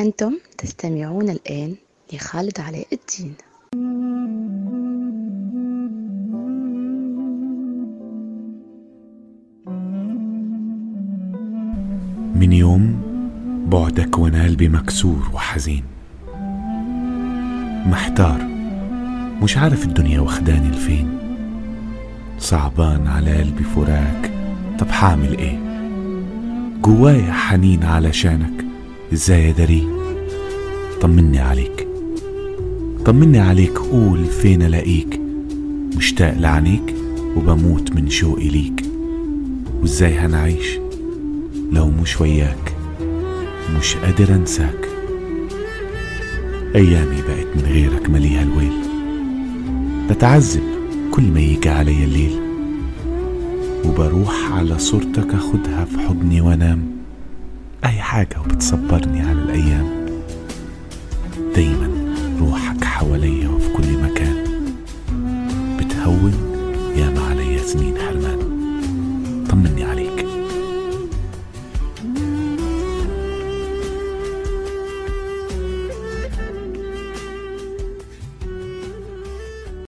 أنتم تستمعون الآن لخالد علاء الدين. من يوم بعدك وأنا قلبي مكسور وحزين. محتار مش عارف الدنيا واخداني لفين. صعبان على قلبي فراق طب حامل إيه؟ جوايا حنين علشانك. إزاي ادري طمني عليك. طمني عليك قول فين ألاقيك؟ مشتاق لعنيك وبموت من شوقي ليك. وإزاي هنعيش لو مش وياك؟ مش قادر أنساك. أيامي بقت من غيرك مليها الويل. بتعذب كل ما يجي علي الليل. وبروح على صورتك أخدها في حضني وأنام. حاجة وبتصبرني على الأيام. دايما روحك حواليا وفي كل مكان. بتهون ياما عليا سنين حرمان. طمني عليك.